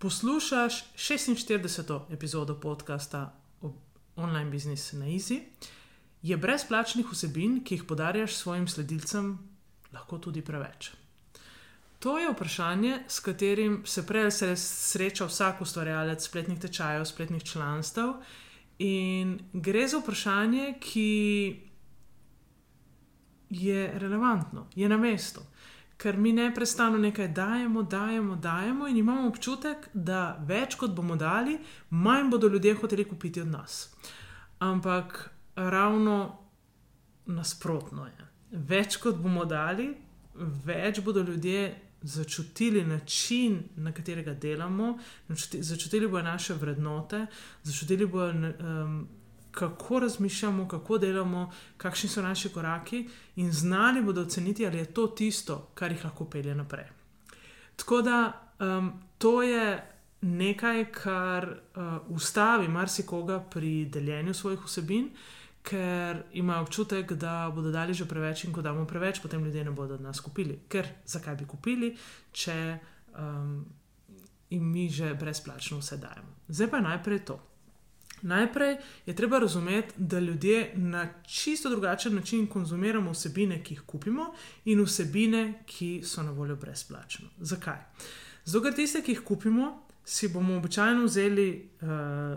Poslušaš 46. epizodo podcasta online biznisu na Easy. Je brezplačnih vsebin, ki jih podarjaš svojim sledilcem, lahko tudi preveč? To je vprašanje, s katerim se prej se sreča vsak ustvarjalec spletnih tečajev, spletnih članstev. In gre za vprašanje, ki je relevantno, je na mestu ker mi neustano nekaj dajemo, dajemo, dajemo in imamo občutek, da več kot bomo dali, manj bodo ljudje hoteli kupiti od nas. Ampak ravno nasprotno je. Več kot bomo dali, več bodo ljudje začutili način, na katerega delamo, začutili bodo naše vrednote, začutili bodo. Um, kako razmišljamo, kako delamo, kakšni so naši koraki, in znali bodo oceniti, ali je to tisto, kar jih lahko pelje naprej. Tako da um, to je nekaj, kar uh, ustavi marsikoga pri deljenju svojih vsebin, ker ima občutek, da bodo dali že preveč, in ko damo preveč, potem ljudje ne bodo od nas kupili. Ker zakaj bi kupili, če um, jim mi že brezplačno vse dajemo. Zdaj pa najprej to. Najprej je treba razumeti, da ljudje na čisto drugačen način konzumiramo vsebine, ki jih kupimo, in vsebine, ki so na voljo brezplačno. Zakaj? Zato, ker tiste, ki jih kupimo, si bomo običajno vzeli uh,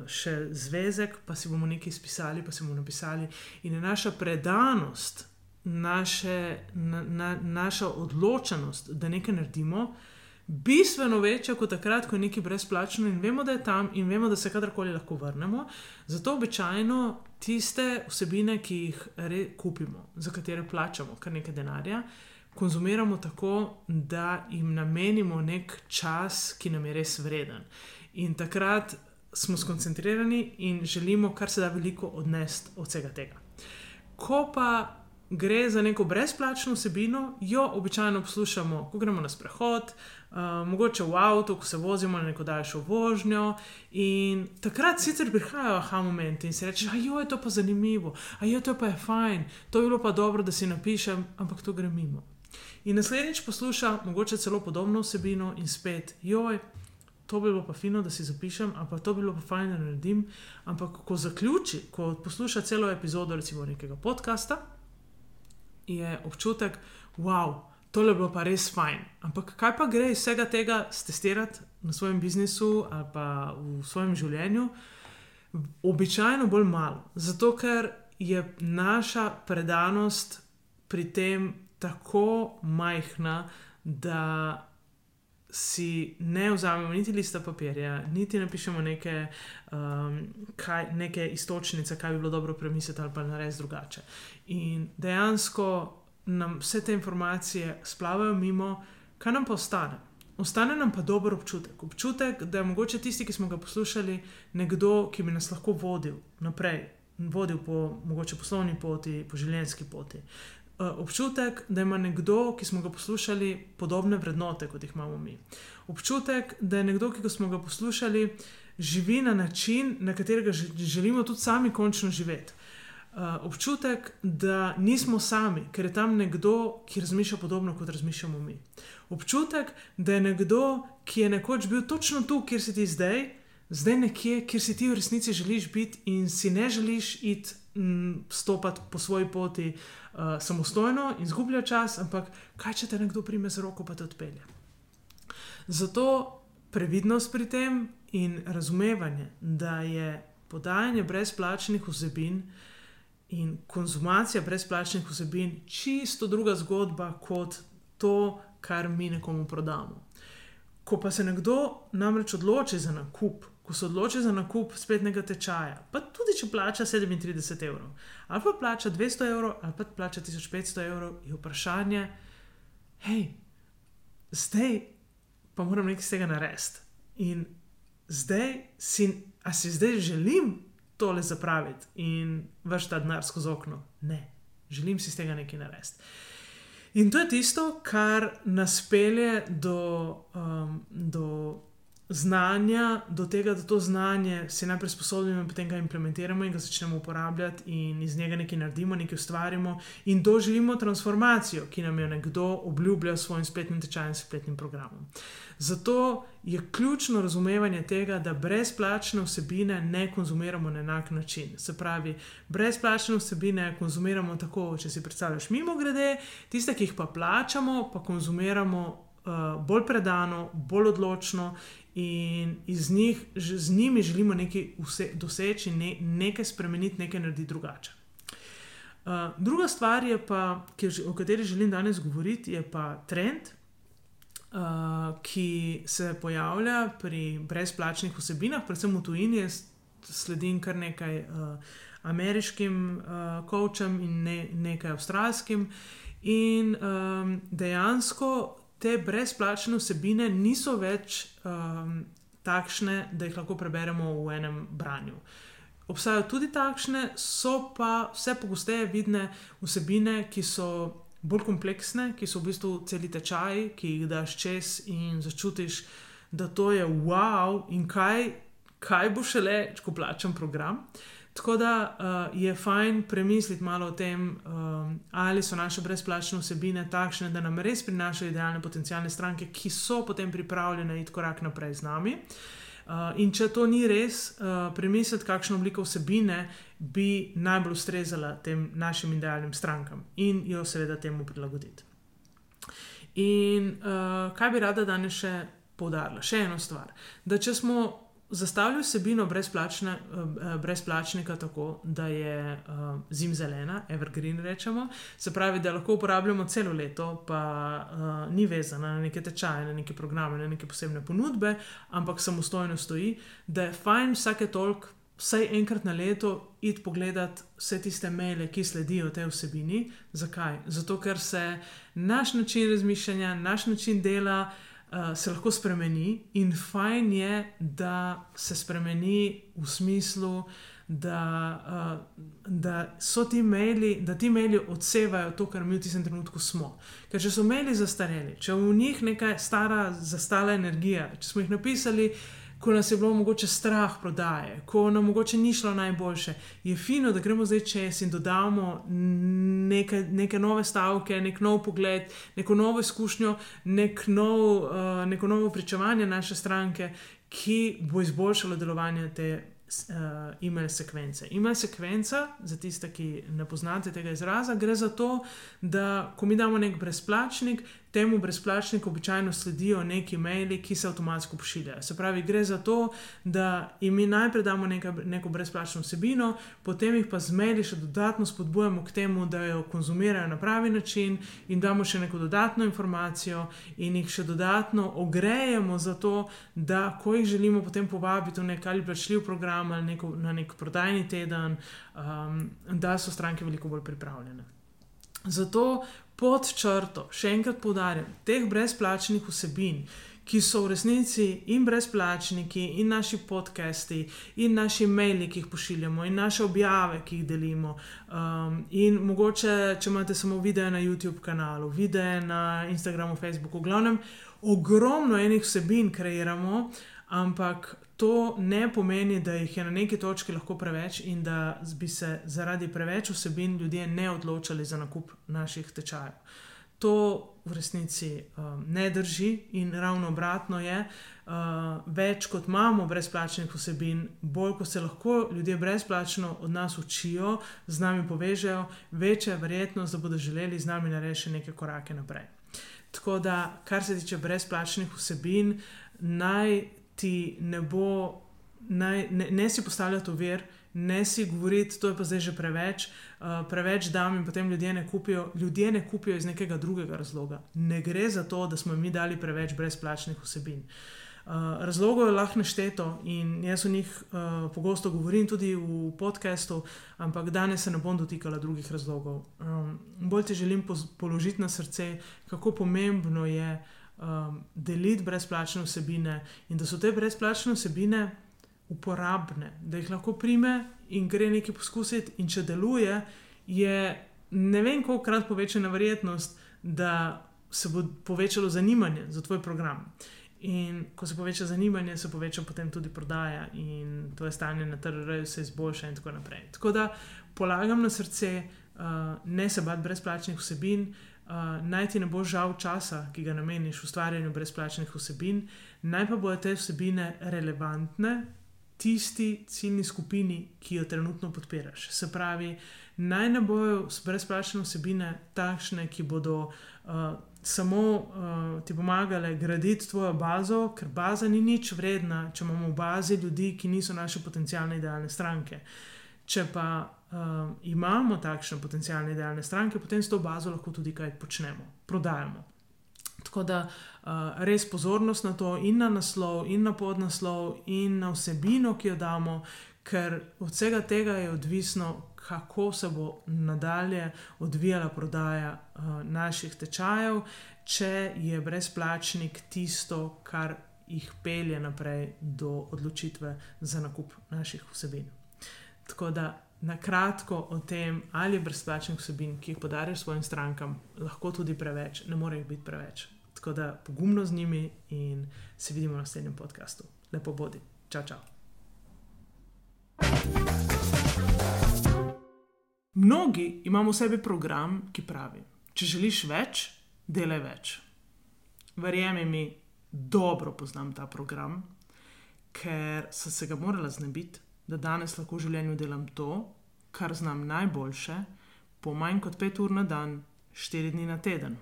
še zvezek, pa si bomo nekaj izpisali, pa si bomo napisali, in je naša predanost, naše, na, na, naša odločenost, da nekaj naredimo, uh, bistveno večja kot takrat, ko je nekaj brezplačno in vemo, da je tam in vemo, da se kadarkoli lahko vrnemo. Zato običajno tiste vsebine, ki jih kupimo, za katere plačamo kar nekaj denarja, konzumiramo tako, da jim namenimo nek čas, ki nam je res vreden. In takrat smo skoncentrirani in želimo kar se da veliko odnesti od vsega tega. Ko pa gre za neko brezplačno vsebino, jo običajno poslušamo, ko gremo na sprehod, uh, mogoče v avtu, ko se vozimo na neko daljšo vožnjo. In takrat sicer prihajajo aha momenti in si rečeš, ajo je to pa zanimivo, ajo to pa je fajn, to je bilo pa dobro, da si napišem, ampak to gre mimo. In naslednjič posluša mogoče celo podobno vsebino in spet, joj. To bi bilo pa fino, da si zapišem, ampak to bi bilo pa fajn, da naredim. Ampak ko zaključi, ko posluša celo epizodo, recimo nekega podcasta, je občutek, wow, tole bilo pa res fajn. Ampak kaj pa gre iz vsega tega testirati na svojem biznisu ali pa v svojem življenju? Običajno bolj malo. Zato, ker je naša predanost pri tem tako majhna, da si ne vzamemo niti lista papirja, niti napišemo neke, um, kaj, neke istočnice, kaj bi bilo dobro premisliti ali pa narediti drugače. In dejansko nam vse te informacije splavajo mimo, kaj nam pa ostane. Ostane nam pa dober občutek. Občutek, da je mogoče tisti, ki smo ga poslušali, nekdo, ki bi nas lahko vodil naprej, vodil po mogoče poslovni poti, po življenjski poti. Uh, občutek, da ima nekdo, ki smo ga poslušali, podobne vrednote, kot jih imamo mi. Občutek, da je nekdo, ki smo ga poslušali, živi na način, na katerega želimo tudi sami končno živeti. Uh, občutek, da nismo sami, ker je tam nekdo, ki razmišlja podobno kot razmišljamo mi. Občutek, da je nekdo, ki je nekoč bil točno tu, kjer si ti zdaj, zdaj nekje, kjer si ti v resnici želiš biti in si ne želiš iti mm, stopati po svoji poti uh, samostojno in zgubljati čas, ampak kaj če te nekdo prime z roko, pa te odpelje. Zato previdnost pri tem in razumevanje, da je podajanje brezplačnih vsebin in konzumacija brezplačnih vsebin čisto druga zgodba kot to, kar mi nekomu prodamo. Ko pa se nekdo namreč odloči za nakup, ko se odloči za nakup spletnega tečaja, pa tudi če plača 37 evrov, ali pa plača 200 evrov, ali pa plača 1500 evrov, je vprašanje, hej, zdaj pa moram nekaj iz tega narediti. In zdaj si, a si zdaj želim tole zapraviti in vrš ta denar skozi okno. Ne, želim si iz tega nekaj narediti. In to je tisto, kar nas pelje do, um, do znanja, do tega, da to znanje si najprej sposobimo in potem ga implementiramo in ga začnemo uporabljati in iz njega nekaj naredimo, nekaj ustvarimo in doživimo transformacijo, ki nam jo nekdo obljublja s svojim spletnim tečajem, spletnim programom. Zato je ključno razumevanje tega, da brezplačne vsebine ne konzumiramo na enak način. Se pravi, brezplačne vsebine konzumiramo tako, če si predstavljaš mimo grede, tiste, ki jih pa plačamo, pa konzumiramo. Uh, bolj predano, bolj odločno, in iz njih, z njimi želimo nekaj vse, doseči, ne, nekaj spremeniti, nekaj narediti drugače. Uh, druga stvar, pa, ki, o kateri želim danes govoriti, je pa trend, uh, ki se pojavlja pri brezplačnih vsebinah, predvsem v tujini. Jaz sledim kar nekaj uh, ameriškim uh, kočem in ne, nekaj avstralskim. In um, dejansko te brezplačne vsebine niso več um, takšne, da jih lahko preberemo v enem branju. Obstajajo tudi takšne, so pa vse pogosteje vidne vsebine, ki so bolj kompleksne, ki so v bistvu celi tečaj, ki jih daš čez in začutiš, da to je wow in kaj, kaj bo šele, če plačam program. Tako da uh, je fajn premisliti malo o tem, um, ali so naše brezplačne vsebine takšne, da nam res prinašajo idealne potencijalne stranke, ki so potem pripravljene iti korak naprej z nami. Uh, in če to ni res, uh, premisliti, kakšno obliko vsebine bi najbolj ustrezala tem našim idealnim strankam in jo seveda temu prilagoditi. In uh, kaj bi rada danes še poudarila? Še eno stvar. Da če smo zastavljajo vsebino brezplačne, eh, brezplačnika tako, da je uh, zim zelena, evergreen rečemo, se pravi, da lahko uporabljamo celo leto, pa uh, ni vezana na neke tečaje, na neke programe, na neke posebne ponudbe, ampak samostojno stoji, da je fajn vsake toliko. Vsaj enkrat na leto id pogledat vse tiste maile, ki sledijo tej vsebini. Zakaj? Zato, ker se naš način razmišljanja, naš način dela, uh, se lahko spremeni, in fajn je, da se spremeni v smislu, da, uh, da so ti maili, da ti maili odsevajo to, kar mi v tem trenutku smo. Ker če so maili zastareli, če v njih nekaj stara, zastala energija, če smo jih napisali ko nas je bilo mogoče strah prodaje, ko nam mogoče ni šlo najboljše, je fino, da gremo zdaj čez in dodamo neke, neke nove stavke, nek nov pogled, neko novo izkušnjo, nek nov, uh, neko novo pričevanje naše stranke, ki bo izboljšalo delovanje te uh, e-mail sekvence. E-mail sekvenca, za tiste, ki ne poznate tega izraza, gre za to, da ko mi damo nek brezplačnik, temu brezplačniku običajno sledijo neki maili, ki se avtomatsko pošiljajo. Se pravi, gre za to, da jim mi najprej damo neka, neko brezplačno vsebino, potem jih pa z maili še dodatno spodbujamo k temu, da jo konzumirajo na pravi način in damo še neko dodatno informacijo in jih še dodatno ogrejemo za to, da ko jih želimo potem povabiti v nek ali plačljiv program ali neko, na nek prodajni teden, um, da so stranke veliko bolj pripravljene. Zato pod črto, še enkrat poudarjam, teh brezplačnih vsebin, ki so v resnici in brezplačniki, in naši podcasti, in naši maili, ki jih pošiljamo, in naše objave, ki jih delimo. Um, in mogoče, če imate samo video na YouTube kanalu, video na Instagramu, Facebooku, v glavnem, ogromno enih vsebin kreiramo, ampak to ne pomeni, da jih je na neki točki lahko preveč in da bi se zaradi preveč vsebin ljudje ne odločali za nakup naših tečajev. To v resnici um, ne drži in ravno obratno je, uh, več kot imamo brezplačnih vsebin, bolj ko se lahko ljudje brezplačno od nas učijo, z nami povežejo, večja je verjetnost, da bodo želeli z nami narediti nekaj korake naprej. Tako da, kar se tiče brezplačnih vsebin, naj ti ne bo, naj, ne, ne si postavljati ovir, ne si govoriti, to je pa zdaj že preveč, uh, preveč dam in potem ljudje ne kupijo. Ljudje ne kupijo iz nekega drugega razloga. Ne gre za to, da smo mi dali preveč brezplačnih vsebin. Uh, razlogov je lahko nešteto in jaz o njih uh, pogosto govorim tudi v podkastu, ampak danes se ne bom dotikala drugih razlogov. Um, bolj ti želim položiti na srce, kako pomembno je um, deliti brezplačne vsebine in da so te brezplačne vsebine uporabne, da jih lahko prime in gre nekaj poskusiti, in če deluje, je ne vem, koliko krat povečana verjetnost, da se bo povečalo zanimanje za tvoj program. In ko se poveča zanimanje, se poveča potem tudi prodaja, in to je stanje na trgu, se izboljša, in tako naprej. Tako da polagam na srce, uh, ne se bati brezplačnih vsebin, uh, naj ti ne bo žal časa, ki ga nameniš ustvarjanju brezplačnih vsebin, naj pa bodo te vsebine relevantne, tisti ciljni skupini, ki jo trenutno podpiraš. Se pravi, naj ne bojo brezplačne vsebine takšne, ki bodo uh, samo uh, ti pomagale graditi tvojo bazo, ker baza ni nič vredna, če imamo v bazi ljudi, ki niso naše potencijalne idealne stranke. Če pa uh, imamo takšne potencijalne idealne stranke, potem s to bazo lahko tudi kaj počnemo, prodajamo. Tako da uh, res pozornost na to, in na naslov, in na podnaslov, in na vsebino, ki jo damo, ker od vsega tega je odvisno, kako se bo nadalje odvijala prodaja uh, naših tečajev, če je brezplačnik tisto, kar jih pelje naprej do odločitve za nakup naših vsebin. Tako da. Na kratko o tem, ali je brezplačnih vsebin, ki jih podariš svojim strankam, lahko tudi preveč, ne more jih biti preveč. Tako da pogumno z njimi in se vidimo na naslednjem podkastu. Lepo bodi. Čau, čau. Mnogi imamo v sebi program, ki pravi: Če želiš več, delaj več. Verjemi mi, dobro poznam ta program, ker sem se ga morala znebiti, da danes lahko v življenju delam to, kar znam najboljše, po manj kot pet ur na dan, štiri dni na teden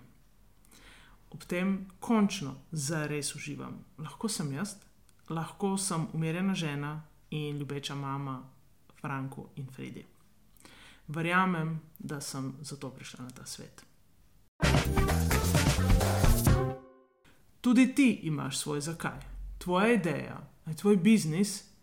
ob tem končno zares uživam. Lahko sem jaz, lahko sem umirjena žena in ljubeča mama Franko in Fredi. Verjamem, da sem zato prišla na ta svet. Tudi ti imaš svoj zakaj. Tvoja ideja, tvoj biznis